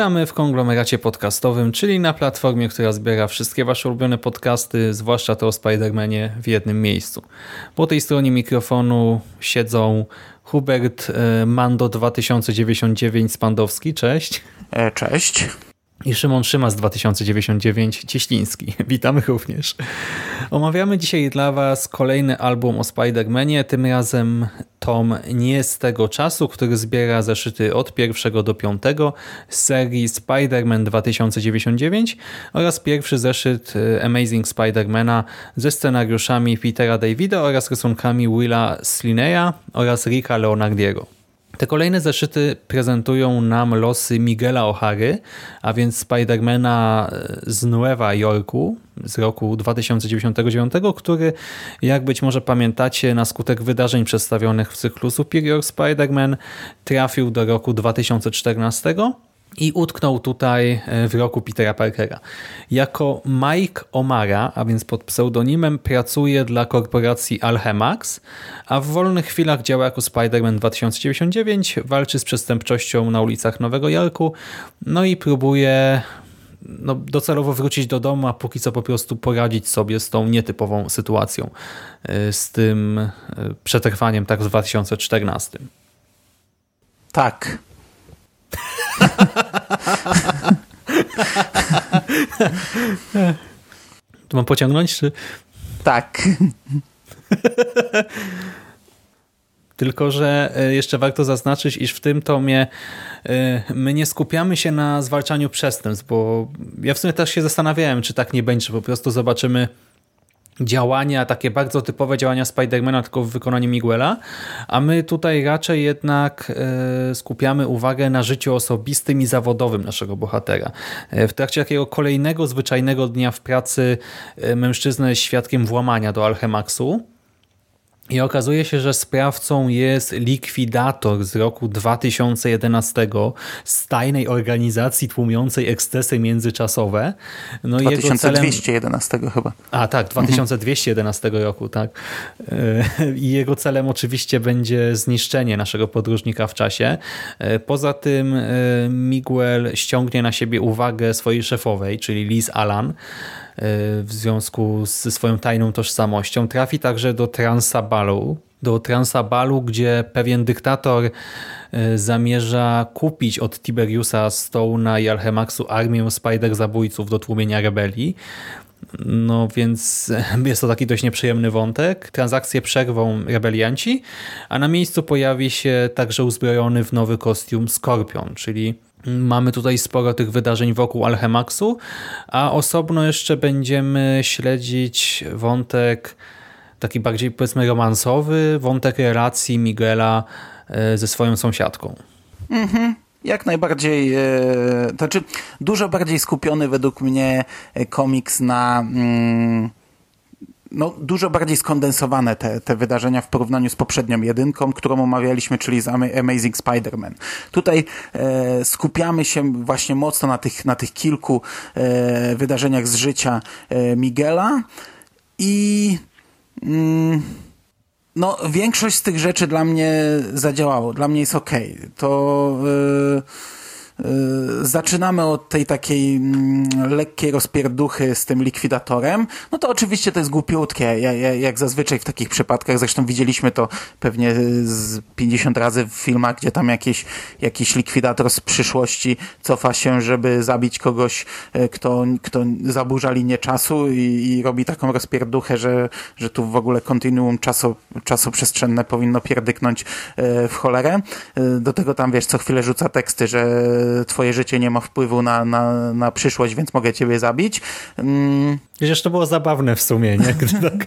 Witamy w konglomeracie podcastowym, czyli na platformie, która zbiera wszystkie Wasze ulubione podcasty, zwłaszcza to o Spider-Manie w jednym miejscu. Po tej stronie mikrofonu siedzą Hubert e, Mando 2099 Spandowski, cześć. E, cześć. I Szymon Szymas 2099 Cieśliński. Witamy również. Omawiamy dzisiaj dla Was kolejny album o Spider-Manie, tym razem tom nie z tego czasu, który zbiera zeszyty od pierwszego do piątego z serii Spider-Man 2099 oraz pierwszy zeszyt e, Amazing Spider-Mana ze scenariuszami Petera Davida oraz rysunkami Willa Slineya oraz Ricka Leonardiego. Te kolejne zeszyty prezentują nam losy Miguela O'Hary, a więc Spidermana e, z Nueva Yorku z roku 2099, który, jak być może pamiętacie, na skutek wydarzeń przedstawionych w cyklu Superior Spider-Man trafił do roku 2014 i utknął tutaj e, w roku Petera Parkera. Jako Mike O'Mara, a więc pod pseudonimem, pracuje dla korporacji Alchemax, a w wolnych chwilach działa jako Spider-Man 2099, walczy z przestępczością na ulicach Nowego Jorku, no i próbuje no, docelowo wrócić do domu, a póki co po prostu poradzić sobie z tą nietypową sytuacją, e, z tym e, przetrwaniem tak w 2014. Tak. Tu mam pociągnąć, czy... Tak. Tylko, że e, jeszcze warto zaznaczyć, iż w tym tomie e, my nie skupiamy się na zwalczaniu przestępstw, bo ja w sumie też się zastanawiałem, czy tak nie będzie, po prostu zobaczymy działania, takie bardzo typowe działania Spidermana, tylko w wykonaniu Miguela, a my tutaj raczej jednak e, skupiamy uwagę na życiu osobistym i zawodowym naszego bohatera. W trakcie takiego kolejnego, zwyczajnego dnia w pracy mężczyzna jest świadkiem włamania do Alchemaxu, i okazuje się, że sprawcą jest likwidator z roku 2011 z tajnej organizacji tłumiącej ekscesy międzyczasowe. No 2211 celem... chyba. A tak, 2211 mhm. roku, tak. I jego celem oczywiście będzie zniszczenie naszego podróżnika w czasie. Poza tym e, Miguel ściągnie na siebie uwagę swojej szefowej, czyli Liz Alan, w związku ze swoją tajną tożsamością. Trafi także do Transabalu, do Transabalu, gdzie pewien dyktator e, zamierza kupić od Tiberiusa Stone'a i Alchemaxu armię spider-zabójców do tłumienia rebelii. No więc jest to taki dość nieprzyjemny wątek. Transakcję przerwą rebelianci, a na miejscu pojawi się także uzbrojony w nowy kostium Skorpion, czyli Mamy tutaj sporo tych wydarzeń wokół Alchemaxu, a osobno jeszcze będziemy śledzić wątek taki bardziej powiedzmy romansowy, wątek relacji Miguela e, ze swoją sąsiadką. Mhm. Jak najbardziej, e, to znaczy dużo bardziej skupiony według mnie e, komiks na mm, no, dużo bardziej skondensowane te, te wydarzenia w porównaniu z poprzednią jedynką, którą omawialiśmy, czyli z Amazing Spider-Man. Tutaj e, skupiamy się właśnie mocno na tych, na tych kilku e, wydarzeniach z życia e, Miguela i mm, no, większość z tych rzeczy dla mnie zadziałało, dla mnie jest ok. To e, zaczynamy od tej takiej mm, lekkiej rozpierduchy z tym likwidatorem, no to oczywiście to jest głupiutkie, jak zazwyczaj w takich przypadkach, zresztą widzieliśmy to pewnie z 50 razy w filmach, gdzie tam jakiś, jakiś likwidator z przyszłości cofa się, żeby zabić kogoś, y, kto, kto zaburza linię czasu i, i robi taką rozpierduchę, że, że tu w ogóle kontinuum czasu, czasoprzestrzenne, przestrzenne, powinno pierdyknąć y, w cholerę. Do tego tam, wiesz, co chwilę rzuca teksty, że, wiesz, cholerę. twoje życie nie ma wpływu na, na, na przyszłość, więc mogę ciebie zabić. Mm. Przecież to było zabawne w sumie, nie? Gdy tak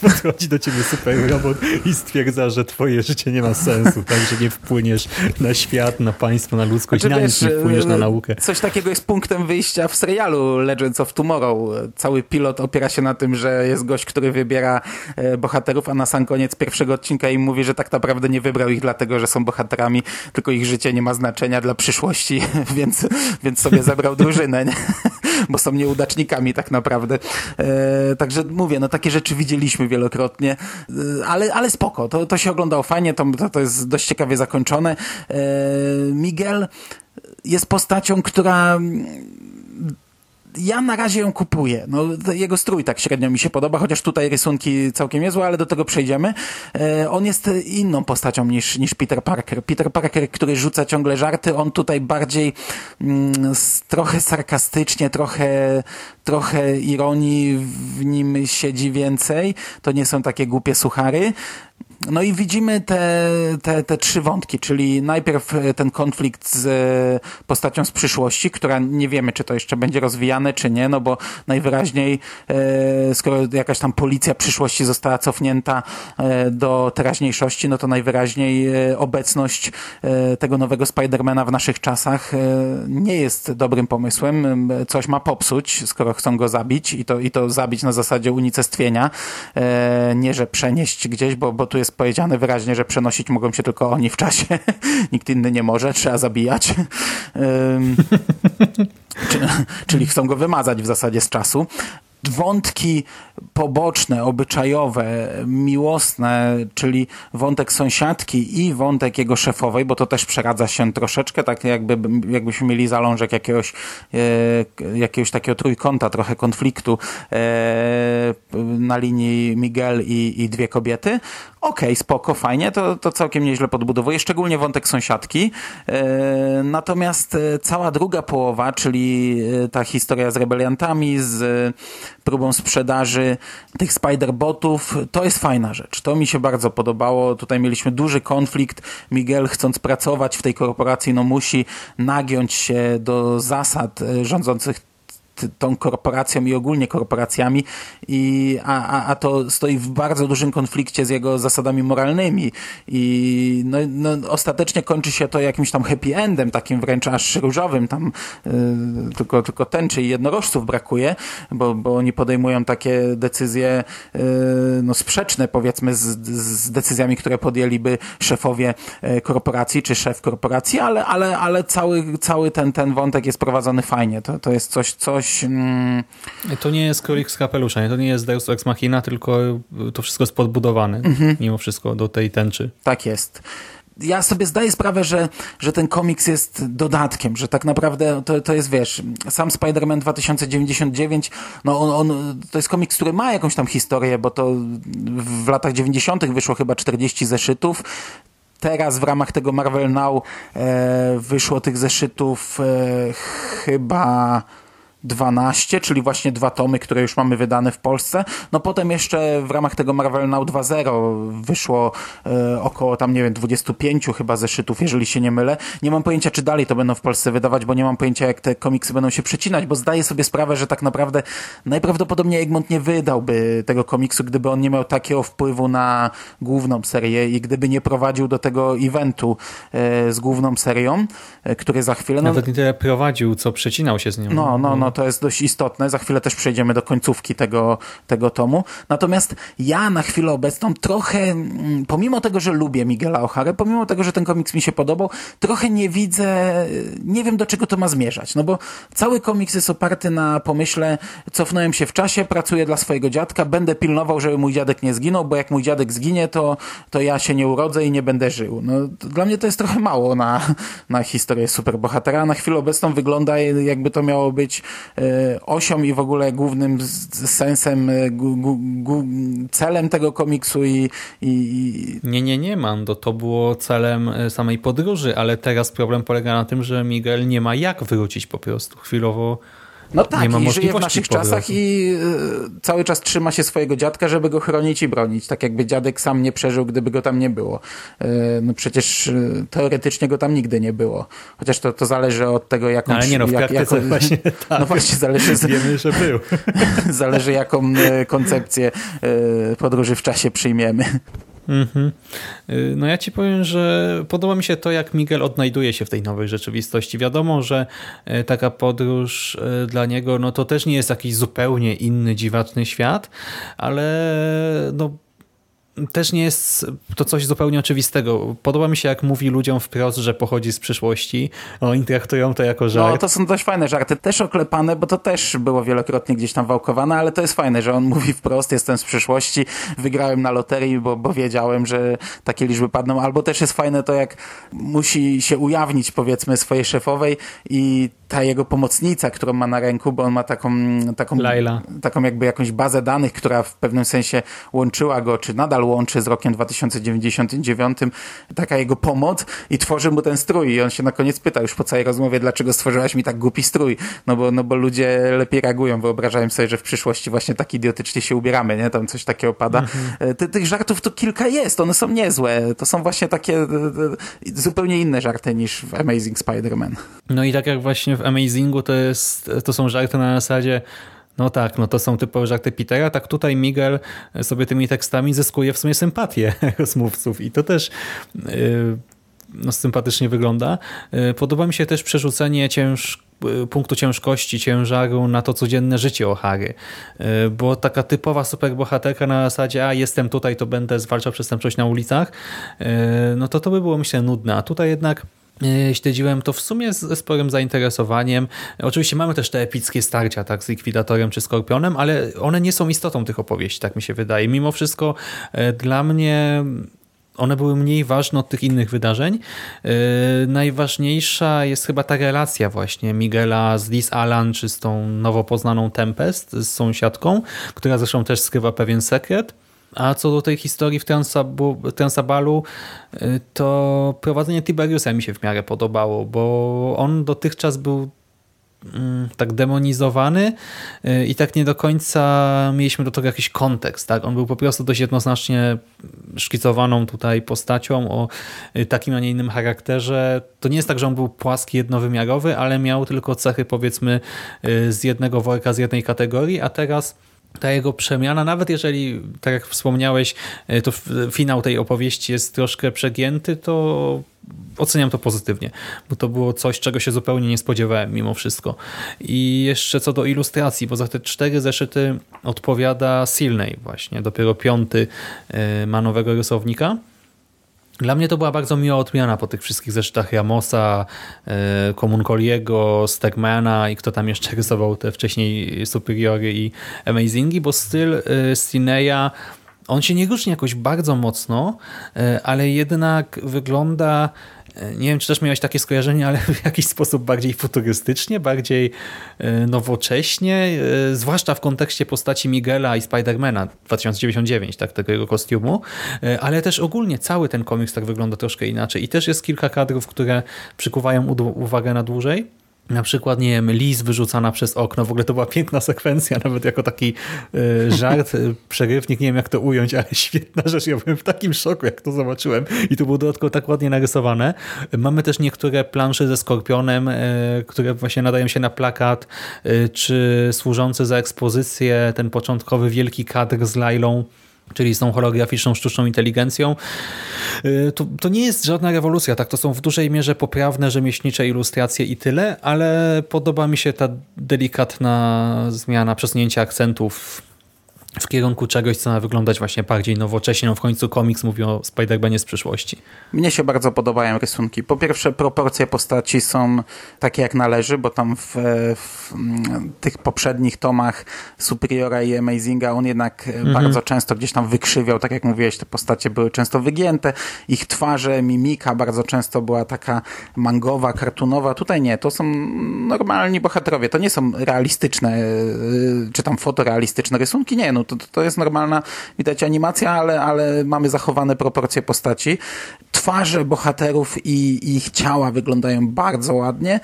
podchodzi do ciebie super robot i stwierdza, że twoje życie nie ma sensu, tak? Że nie wpłyniesz na świat, na państwo, na ludzkość, znaczy, na nic nie wpłyniesz na naukę. Coś takiego jest punktem wyjścia w serialu Legends of Tomorrow. Cały pilot opiera się na tym, że jest gość, który wybiera e, bohaterów, a na sam koniec pierwszego odcinka im mówi, że tak naprawdę nie wybrał ich dlatego, że są bohaterami, tylko ich życie nie ma znaczenia dla przyszłości, więc, więc sobie zabrał drużynę, nie? bo są nieudacznikami tak naprawdę. E, także mówię, no takie rzeczy widzieliśmy wielokrotnie, e, ale, ale spoko, to, to się oglądało fajnie, to, to, to jest dość ciekawie zakończone. E, Miguel jest postacią, która ja na razie ją kupuję. No, jego strój tak średnio mi się podoba, chociaż tutaj rysunki całkiem niezłe, ale do tego przejdziemy. E, on jest inną postacią niż, niż Peter Parker. Peter Parker, który rzuca ciągle żarty, on tutaj bardziej mm, trochę sarkastycznie, trochę, trochę ironii w nim siedzi więcej. To nie są takie głupie suchary. No i widzimy te, te, te trzy wątki, czyli najpierw e, ten konflikt z e, postacią z przyszłości, która nie wiemy, czy to jeszcze będzie rozwijane, czy nie, no bo najwyraźniej, e, skoro jakaś tam policja przyszłości została cofnięta do teraźniejszości, no to najwyraźniej obecność tego nowego Spidermana w naszych czasach nie jest dobrym pomysłem. Coś ma popsuć, skoro chcą go zabić i to, i to zabić na zasadzie unicestwienia, nie że przenieść gdzieś, bo, bo tu jest jest powiedziane wyraźnie, że przenosić mogą się tylko oni w czasie. Nikt inny nie może, trzeba zabijać. czyli chcą go wymazać w zasadzie z czasu wątki poboczne, obyczajowe, miłosne, czyli wątek sąsiadki i wątek jego szefowej, bo to też przeradza się troszeczkę, tak jakby, jakbyśmy mieli zalążek jakiegoś, e, jakiegoś takiego trójkąta, trochę konfliktu e, na linii Miguel i, i dwie kobiety. Okej, okay, spoko, fajnie, to, to całkiem nieźle podbudowuje, szczególnie wątek sąsiadki. E, natomiast e, cała druga połowa, czyli e, ta historia z rebeliantami, z próbą sprzedaży tych Spider-Botów, to jest fajna rzecz. To mi się bardzo podobało. Tutaj mieliśmy duży konflikt. Miguel chcąc pracować w tej korporacji, no musi nagiąć się do zasad rządzących tą korporacją i ogólnie korporacjami, i, a, a, a to stoi w bardzo dużym konflikcie z jego zasadami moralnymi i no, no, ostatecznie kończy się to jakimś tam happy endem, takim wręcz aż różowym, tam y, tylko, tylko tęczy i jednorożców brakuje, bo, bo oni podejmują takie decyzje y, no, sprzeczne powiedzmy z, z decyzjami, które podjęliby szefowie y, korporacji, czy szef korporacji, ale, ale, ale cały, cały ten, ten wątek jest prowadzony fajnie. To, to jest coś, coś Mm... To nie jest królik z kapelusza, nie? to nie jest Deus Ex Machina, tylko to wszystko jest podbudowane mhm. mimo wszystko do tej tęczy. Tak jest ja sobie zdaję sprawę, że, że ten komiks jest dodatkiem, że tak naprawdę to, to jest, wiesz, sam Spider-Man 2099, no on, on, to jest komiks, który ma jakąś tam historię, bo to w latach 90. wyszło chyba 40 zeszytów. Teraz w ramach tego Marvel Now e, wyszło tych zeszytów e, chyba 12, czyli właśnie dwa tomy, które już mamy wydane w Polsce. No potem jeszcze w ramach tego Marvel Now 2.0 wyszło e, około tam, nie wiem, 25 chyba zeszytów, jeżeli się nie mylę. Nie mam pojęcia, czy dalej to będą w Polsce wydawać, bo nie mam pojęcia, jak te komiksy będą się przecinać, bo zdaję sobie sprawę, że tak naprawdę najprawdopodobniej Egmont nie wydałby tego komiksu, gdyby on nie miał takiego wpływu na główną serię i gdyby nie prowadził do tego eventu e, z główną serią, e, który za chwilę... No, Nawet nie tyle prowadził, co przecinał się z nią. No, no, no, to jest dość istotne. Za chwilę też przejdziemy do końcówki tego, tego tomu. Natomiast ja na chwilę obecną trochę, mm, pomimo tego, że lubię Miguela O'Hara, pomimo tego, że ten komiks mi się podobał, trochę nie widzę, nie wiem do czego to ma zmierzać. No bo cały komiks jest oparty na pomyśle, cofnąłem się w czasie, pracuję dla swojego dziadka, będę pilnował, żeby mój dziadek nie zginął, bo jak mój dziadek zginie, to, to ja się nie urodzę i nie będę żył. No, dla mnie to jest trochę mało na, na historię superbohatera. Na chwilę obecną wygląda jakby to miało być osią i w ogóle głównym sensem, e, celem tego komiksu i, i... Nie, nie, nie, Mando, to było celem e, samej podróży, ale teraz problem polega na tym, że Miguel nie ma jak wrócić po prostu. Chwilowo No tak, nie ma i żyje w naszych czasach i y, cały czas trzyma się swojego dziadka, żeby go chronić i bronić. Tak jakby dziadek sam nie przeżył, gdyby go tam nie było. Y, no przecież y, teoretycznie go tam nigdy nie było. Chociaż to, to zależy od tego, jaką... No, ale nie no, w jak, jaką- właśnie tak. No właśnie, zależy, z, Wiemy, że był. zależy jaką koncepcję podróży w czasie przyjmiemy. Mhm. Y, No ja ci powiem, że podoba mi się to, jak Miguel odnajduje się w tej nowej rzeczywistości. Wiadomo, że y, taka podróż y, dla niego, no to też nie jest jakiś zupełnie inny, dziwaczny świat, ale no też nie jest to coś zupełnie oczywistego. Podoba mi się, jak mówi ludziom wprost, że pochodzi z przyszłości. Oni traktują to jako No żart. to są dość fajne żarty, też oklepane, bo to też było wielokrotnie gdzieś tam wałkowane, ale to jest fajne, że on mówi wprost, jestem z przyszłości, wygrałem na loterii, bo, bo wiedziałem, że takie liczby padną, albo też jest fajne to, jak musi się ujawnić powiedzmy swojej szefowej i ta jego pomocnica, którą ma na ręku, bo on ma taką, taką, Laila. taką jakby jakąś bazę danych, która w pewnym sensie łączyła go, czy nadal łączy z rokiem 2099, taka jego pomoc i tworzy mu ten strój. I on się na koniec pyta już po całej rozmowie, dlaczego stworzyłaś mi tak głupi strój, no bo, no bo ludzie lepiej reagują, wyobrażają sobie, że w przyszłości właśnie tak idiotycznie się ubieramy, nie, tam coś takiego pada. Ty, tych żartów to kilka jest, one są niezłe, to są właśnie takie e, e, zupełnie inne żarty niż w Amazing Spider-Man. No i tak jak właśnie w Amazingu to, jest, to są żarty na zasadzie no tak, no to są typowe żarty Petera, tak tutaj Miguel sobie tymi tekstami zyskuje w sumie sympatię rozmówców i to też yy, no, sympatycznie wygląda. Yy, Podoba mi się też przerzucenie cięż, yy, punktu ciężkości, ciężaru na to codzienne życie O'Hary, bo taka typowa superbohaterka na zasadzie a jestem tutaj, to będę zwalczał przestępczość na ulicach, no to to by było myślę nudne, a tutaj jednak Śledziłem to w sumie ze sporym zainteresowaniem. Oczywiście mamy też te epickie starcia tak, z Likwidatorem czy Skorpionem, ale one nie są istotą tych opowieści, tak mi się wydaje. Mimo wszystko e, dla mnie one były mniej ważne od tych innych wydarzeń. Yy, najważniejsza jest chyba ta relacja właśnie Miguela z Liz Alan, czy z tą nowo poznaną Tempest, z sąsiadką, która zresztą też skrywa pewien sekret. A co do tej historii w Transabalu, y, to prowadzenie Tiberiusa mi się w miarę podobało, bo on dotychczas był mm, tak demonizowany y, i tak nie do końca mieliśmy do tego jakiś kontekst. Tak? On był po prostu dość jednoznacznie szkicowaną tutaj postacią o y, takim, a nie innym charakterze. To nie jest tak, że on był płaski, jednowymiarowy, ale miał tylko cechy powiedzmy z jednego worka, z jednej kategorii, a teraz ta jego przemiana, nawet jeżeli, tak jak wspomniałeś, y, to finał tej opowieści jest troszkę przegięty, to oceniam to pozytywnie, bo to było coś, czego się zupełnie nie spodziewałem mimo wszystko. I jeszcze co do ilustracji, bo za te cztery zeszyty odpowiada Silney właśnie, dopiero piąty y, ma nowego rysownika. Dla mnie to była bardzo miła odmiana po tych wszystkich zeszytach Ramosa, e, Komunkoliego, Stegmana i kto tam jeszcze rysował te wcześniej Superiory i Amazingi, bo styl e, Stineya on się nie różni jakoś bardzo mocno, e, ale jednak wygląda, nie wiem czy też miałeś takie skojarzenie, ale w jakiś sposób bardziej futurystycznie, bardziej e, nowocześnie, e, zwłaszcza w kontekście postaci Miguela i Spidermana 2099, tak, tego jego kostiumu, e, ale też ogólnie cały ten komiks tak wygląda troszkę inaczej i też jest kilka kadrów, które przykuwają uwagę na dłużej. Na przykład, nie wiem, lis wyrzucana przez okno. W ogóle to była piękna sekwencja, nawet jako taki y, żart, y, przerywnik, nie wiem jak to ująć, ale świetna rzecz. Ja byłem w takim szoku, jak to zobaczyłem. I to było dodatkowo tak ładnie narysowane. Mamy też niektóre plansze ze Skorpionem, y, które właśnie nadają się na plakat, czy służące za ekspozycję, ten początkowy wielki kadr z Lailą, czyli z tą holograficzną sztuczną inteligencją. Y, To, to nie jest żadna rewolucja, tak? To są w dużej mierze poprawne rzemieślnicze ilustracje i tyle, ale podoba mi się ta delikatna zmiana, przesunięcie akcentów w kierunku czegoś, co ma wyglądać właśnie bardziej nowocześnie. No w końcu komiks mówi o Spider-Manie z przyszłości. Mnie się bardzo podobają rysunki. Po pierwsze, proporcje postaci są takie jak należy, bo tam w, w mm, tych poprzednich tomach Superiora i Amazinga on jednak mhm. bardzo często gdzieś tam wykrzywiał, tak jak mówiłeś, te postacie były często wygięte, ich twarze, mimika bardzo często była taka mangowa, kartunowa. Tutaj nie, to są normalni bohaterowie, to nie są realistyczne, yy, czy tam fotorealistyczne rysunki, nie, no to, to jest normalna, widać animacja, ale, ale mamy zachowane proporcje postaci. Twarze bohaterów i ich ciała wyglądają bardzo ładnie.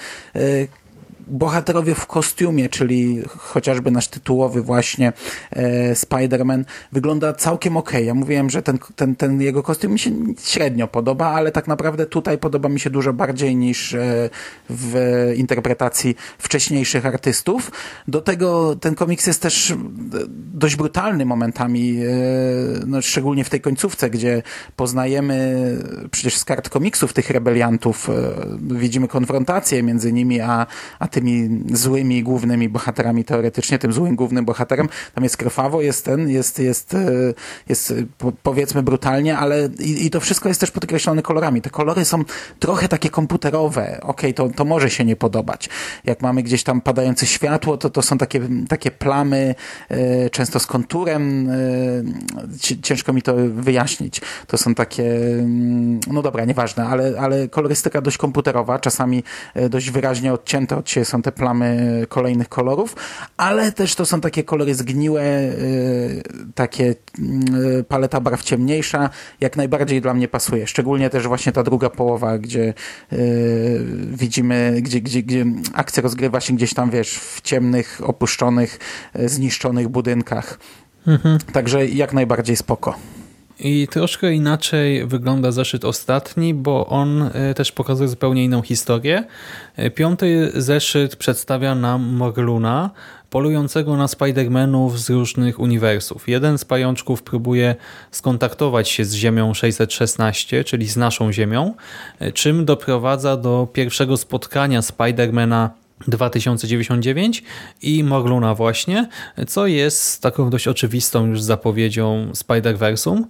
Bohaterowie w kostiumie, czyli chociażby nasz tytułowy właśnie e, Spider-Man wygląda całkiem ok. Ja mówiłem, że ten, ten, ten jego kostium mi się średnio podoba, ale tak naprawdę tutaj podoba mi się dużo bardziej niż e, w interpretacji wcześniejszych artystów. Do tego ten komiks jest też dość brutalny momentami, e, no, szczególnie w tej końcówce, gdzie poznajemy przecież z kart komiksów tych rebeliantów, e, widzimy konfrontację między nimi a, a tymi złymi głównymi bohaterami teoretycznie, tym złym głównym bohaterem. Tam jest krwawo, jest ten, jest, jest, e, jest powiedzmy brutalnie, ale i, i to wszystko jest też podkreślone kolorami. Te kolory są trochę takie komputerowe. Okej, okay, to, to może się nie podobać. Jak mamy gdzieś tam padające światło, to to są takie, takie plamy, e, często z konturem. Ciężko mi to wyjaśnić. To są takie, mm, no dobra, nieważne, ale, ale kolorystyka dość komputerowa, czasami dość wyraźnie odcięte od siebie są te plamy kolejnych kolorów, ale też to są takie kolory zgniłe, y, takie y, paleta barw ciemniejsza, jak najbardziej dla mnie pasuje. Szczególnie też właśnie ta druga połowa, gdzie y, widzimy, gdzie, gdzie, gdzie akcja rozgrywa się gdzieś tam, wiesz, w ciemnych, opuszczonych, zniszczonych budynkach. Mhm. Także jak najbardziej spoko. I troszkę inaczej wygląda zeszyt ostatni, bo on e, też pokazuje zupełnie inną historię. E, piąty zeszyt przedstawia nam Morluna, polującego na Spider-Manów z różnych uniwersów. Jeden z pajączków próbuje skontaktować się z Ziemią 616, czyli z naszą Ziemią, e, czym doprowadza do pierwszego spotkania Spider-Mana 2099 i Morluna właśnie, co jest taką dość oczywistą już zapowiedzią Spider-Versum.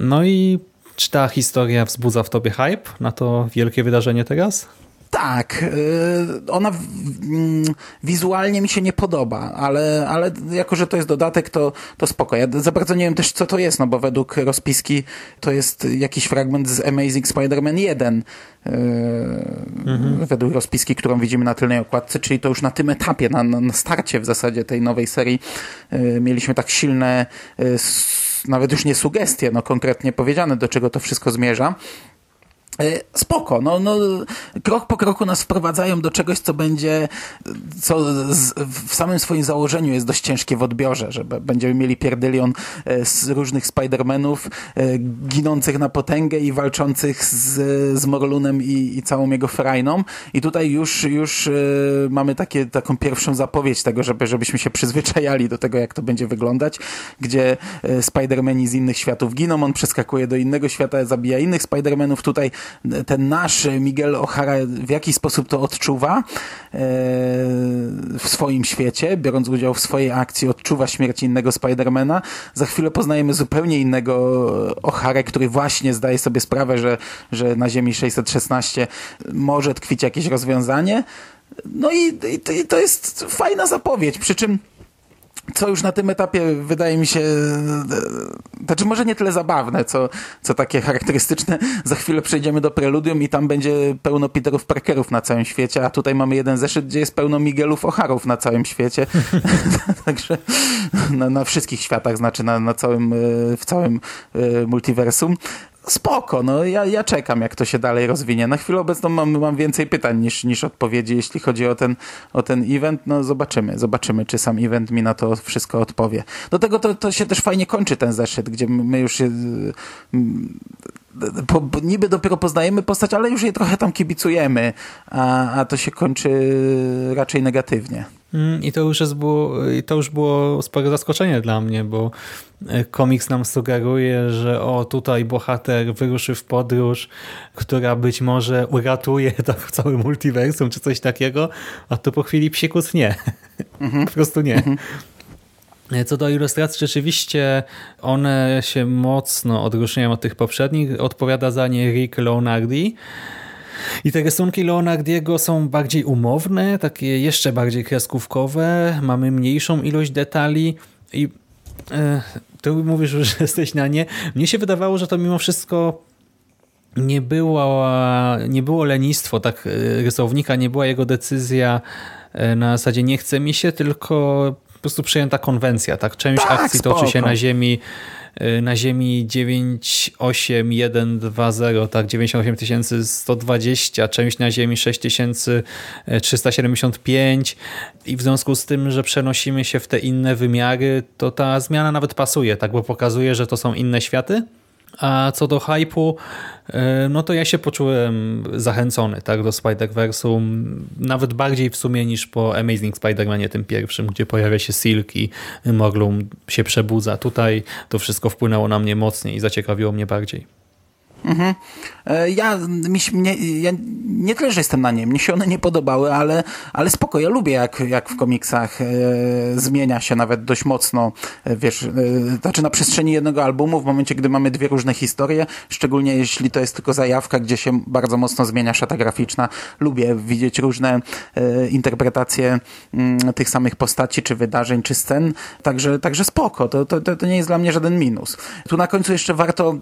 No i czy ta historia wzbudza w tobie hype na to wielkie wydarzenie teraz? Tak, y, ona mm, wizualnie mi się nie podoba, ale, ale jako, że to jest dodatek, to, to spoko. Ja za bardzo nie wiem też, co to jest, no bo według rozpiski to jest jakiś fragment z Amazing Spider-Man 1, y, mhm. według rozpiski, którą widzimy na tylnej okładce, czyli to już na tym etapie, na, na starcie w zasadzie tej nowej serii y, mieliśmy tak silne nawet już nie sugestie, no konkretnie powiedziane, do czego to wszystko zmierza. E, spoko, no, no, krok po kroku nas wprowadzają do czegoś, co będzie, co z, w samym swoim założeniu jest dość ciężkie w odbiorze, że będziemy mieli pierdylion e, z różnych Spider-Manów e, ginących na potęgę i walczących z, z Morlunem i, i całą jego frajną. I tutaj już, już mamy takie, taką pierwszą zapowiedź tego, żeby, żebyśmy się przyzwyczajali do tego, jak to będzie wyglądać, gdzie Spider-Mani z innych światów giną, on przeskakuje do innego świata, zabija innych Spider-Manów, tutaj ten nasz Miguel O'Hara w jaki sposób to odczuwa e, w swoim świecie, biorąc udział w swojej akcji, odczuwa śmierć innego Spidermana. Za chwilę poznajemy zupełnie innego O'Hara, który właśnie zdaje sobie sprawę, że, że na Ziemi 616 może tkwić jakieś rozwiązanie. No i, i, i to jest fajna zapowiedź, przy czym co już na tym etapie wydaje mi się, znaczy może nie tyle zabawne, co, co takie charakterystyczne. Za chwilę przejdziemy do preludium i tam będzie pełno Peterów Parkerów na całym świecie, a tutaj mamy jeden zeszyt, gdzie jest pełno Miguelów Ocharów na całym świecie. Także na, na, wszystkich światach, znaczy na, na całym, w całym e, multiversum spoko, no ja, ja czekam, jak to się dalej rozwinie. Na chwilę obecną mam, mam więcej pytań niż, niż odpowiedzi, jeśli chodzi o ten, o ten event. No zobaczymy, zobaczymy, czy sam event mi na to wszystko odpowie. Do tego to, to się też fajnie kończy ten zeszyt, gdzie my już się po, niby dopiero poznajemy postać, ale już jej trochę tam kibicujemy, a, a to się kończy raczej negatywnie. Mm, I to już, jest było, to już było spore zaskoczenie dla mnie, bo e, komiks nam sugeruje, że o tutaj bohater wyruszy w podróż, która być może uratuje to całe multiversum, czy coś takiego, a to po chwili psikus nie. Mhm. po prostu nie. Mhm. Co do ilustracji, rzeczywiście one się mocno odróżniają od tych poprzednich. Odpowiada za nie Rick Leonardi. I te rysunki Leonardiego są bardziej umowne, takie jeszcze bardziej kreskówkowe. Mamy mniejszą ilość detali i e, ty mówisz, że jesteś na nie. Mnie się wydawało, że to mimo wszystko nie było, nie było lenistwo tak e, rysownika, nie była jego decyzja e, na zasadzie nie chce mi się, tylko po prostu przyjęta konwencja, tak? Część tak, akcji spoko. toczy się na ziemi na ziemi 98120, tak 98120, czymś na ziemi 6375 i w związku z tym, że przenosimy się w te inne wymiary, to ta zmiana nawet pasuje, tak, bo pokazuje, że to są inne światy. A co do hype'u, e, no to ja się poczułem zachęcony tak, do Spider-Verse'u, nawet bardziej w sumie niż po Amazing Spider-Manie tym pierwszym, gdzie pojawia się Silk i Moglum się przebudza. Tutaj to wszystko wpłynęło na mnie mocniej i zaciekawiło mnie bardziej. Mhm. E, ja, mi, mnie, ja nie tyle, że jestem na nie, mnie się one nie podobały, ale, ale spoko, ja lubię jak, jak w komiksach e, zmienia się nawet dość mocno, e, wiesz, e, znaczy na przestrzeni jednego albumu, w momencie, gdy mamy dwie różne historie, szczególnie jeśli to jest tylko zajawka, gdzie się bardzo mocno zmienia szata graficzna, lubię widzieć różne e, interpretacje m, mm, tych samych postaci, czy wydarzeń, czy scen, także, także spoko, to, to, to nie jest dla mnie żaden minus. Tu na końcu jeszcze warto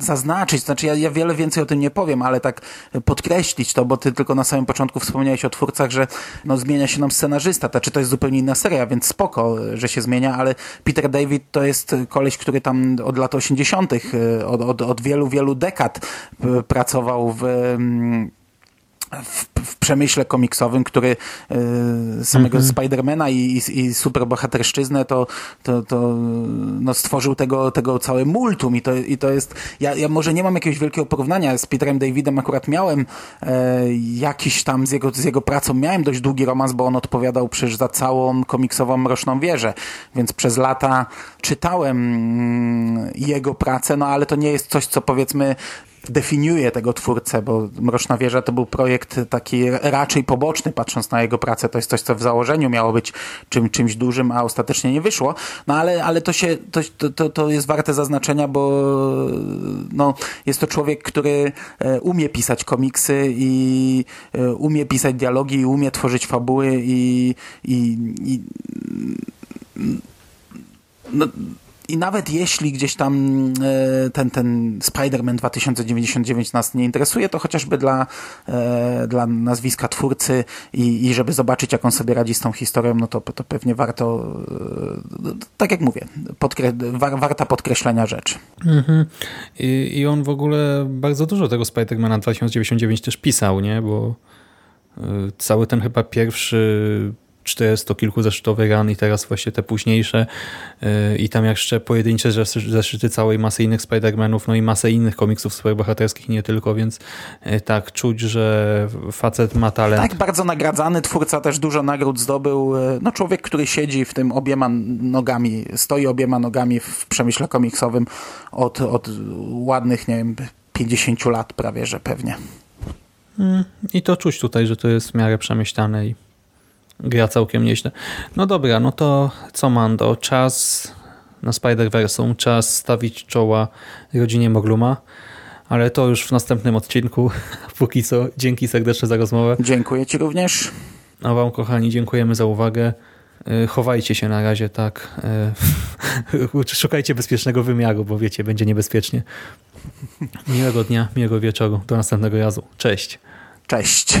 zaznaczyć, zaznaczyć, znaczy ja, ja wiele więcej o tym nie powiem, ale tak podkreślić to, bo ty tylko na samym początku wspomniałeś o twórcach, że no, zmienia się nam scenarzysta, czy to jest zupełnie inna seria, więc spoko, że się zmienia, ale Peter David to jest koleś, który tam od lat 80., od, od, od wielu, wielu dekad pracował w mm, w, w, przemyśle komiksowym, który y, samego mm -hmm. Spidermana i, i, i superbohaterszczyznę to, to, to no, stworzył tego, tego całe multum i to, i to jest, ja, ja może nie mam jakiegoś wielkiego porównania z Peterem Davidem, akurat miałem e, jakiś tam z jego, z jego pracą, miałem dość długi romans, bo on odpowiadał przecież za całą komiksową Mroczną Wieżę, więc przez lata czytałem mm, jego pracę, no ale to nie jest coś, co powiedzmy definiuje tego twórcę, bo Mroczna Wieża to był projekt taki raczej poboczny, patrząc na jego pracę. To jest coś, co w założeniu miało być czym, czymś dużym, a ostatecznie nie wyszło. No ale, ale to, się, to, to, to jest warte zaznaczenia, bo no, jest to człowiek, który e, umie pisać komiksy i e, umie pisać dialogi, i umie tworzyć fabuły i, i, i no, i nawet jeśli gdzieś tam e, ten, ten Spider-Man 2099 nas nie interesuje, to chociażby dla, e, dla nazwiska twórcy i, i żeby zobaczyć, jak on sobie radzi z tą historią, no to, to pewnie warto, e, tak jak mówię, podkre war, warta podkreślenia rzecz. Mhm. I, I on w ogóle bardzo dużo tego Spider-Mana 2099 też pisał, nie? Bo cały ten chyba pierwszy 400 kilku zeszytowych ran i teraz właśnie te późniejsze yy, i tam jeszcze pojedyncze zeszyty całej masy innych Spider-Manów, no i masę innych komiksów superbohaterskich, nie tylko, więc yy, tak, czuć, że facet ma talent. Tak, bardzo nagradzany twórca, też dużo nagród zdobył. Yy, no człowiek, który siedzi w tym obiema nogami, stoi obiema nogami w przemyśle komiksowym od, od ładnych, nie wiem, 50 lat prawie, że pewnie. Mm, I to czuć tutaj, że to jest w miarę przemyślane i gra całkiem nieźle. No dobra, no to co Mando? Czas na Spider-Verse, czas stawić czoła rodzinie Mogluma, ale to już w następnym odcinku. Póki co, dzięki serdeczne za rozmowę. Dziękuję Ci również. A Wam, kochani, dziękujemy za uwagę. Y, chowajcie się na razie, tak. Y, szukajcie bezpiecznego wymiaru, bo wiecie, będzie niebezpiecznie. Miłego dnia, miłego wieczoru. Do następnego razu. Cześć. Cześć.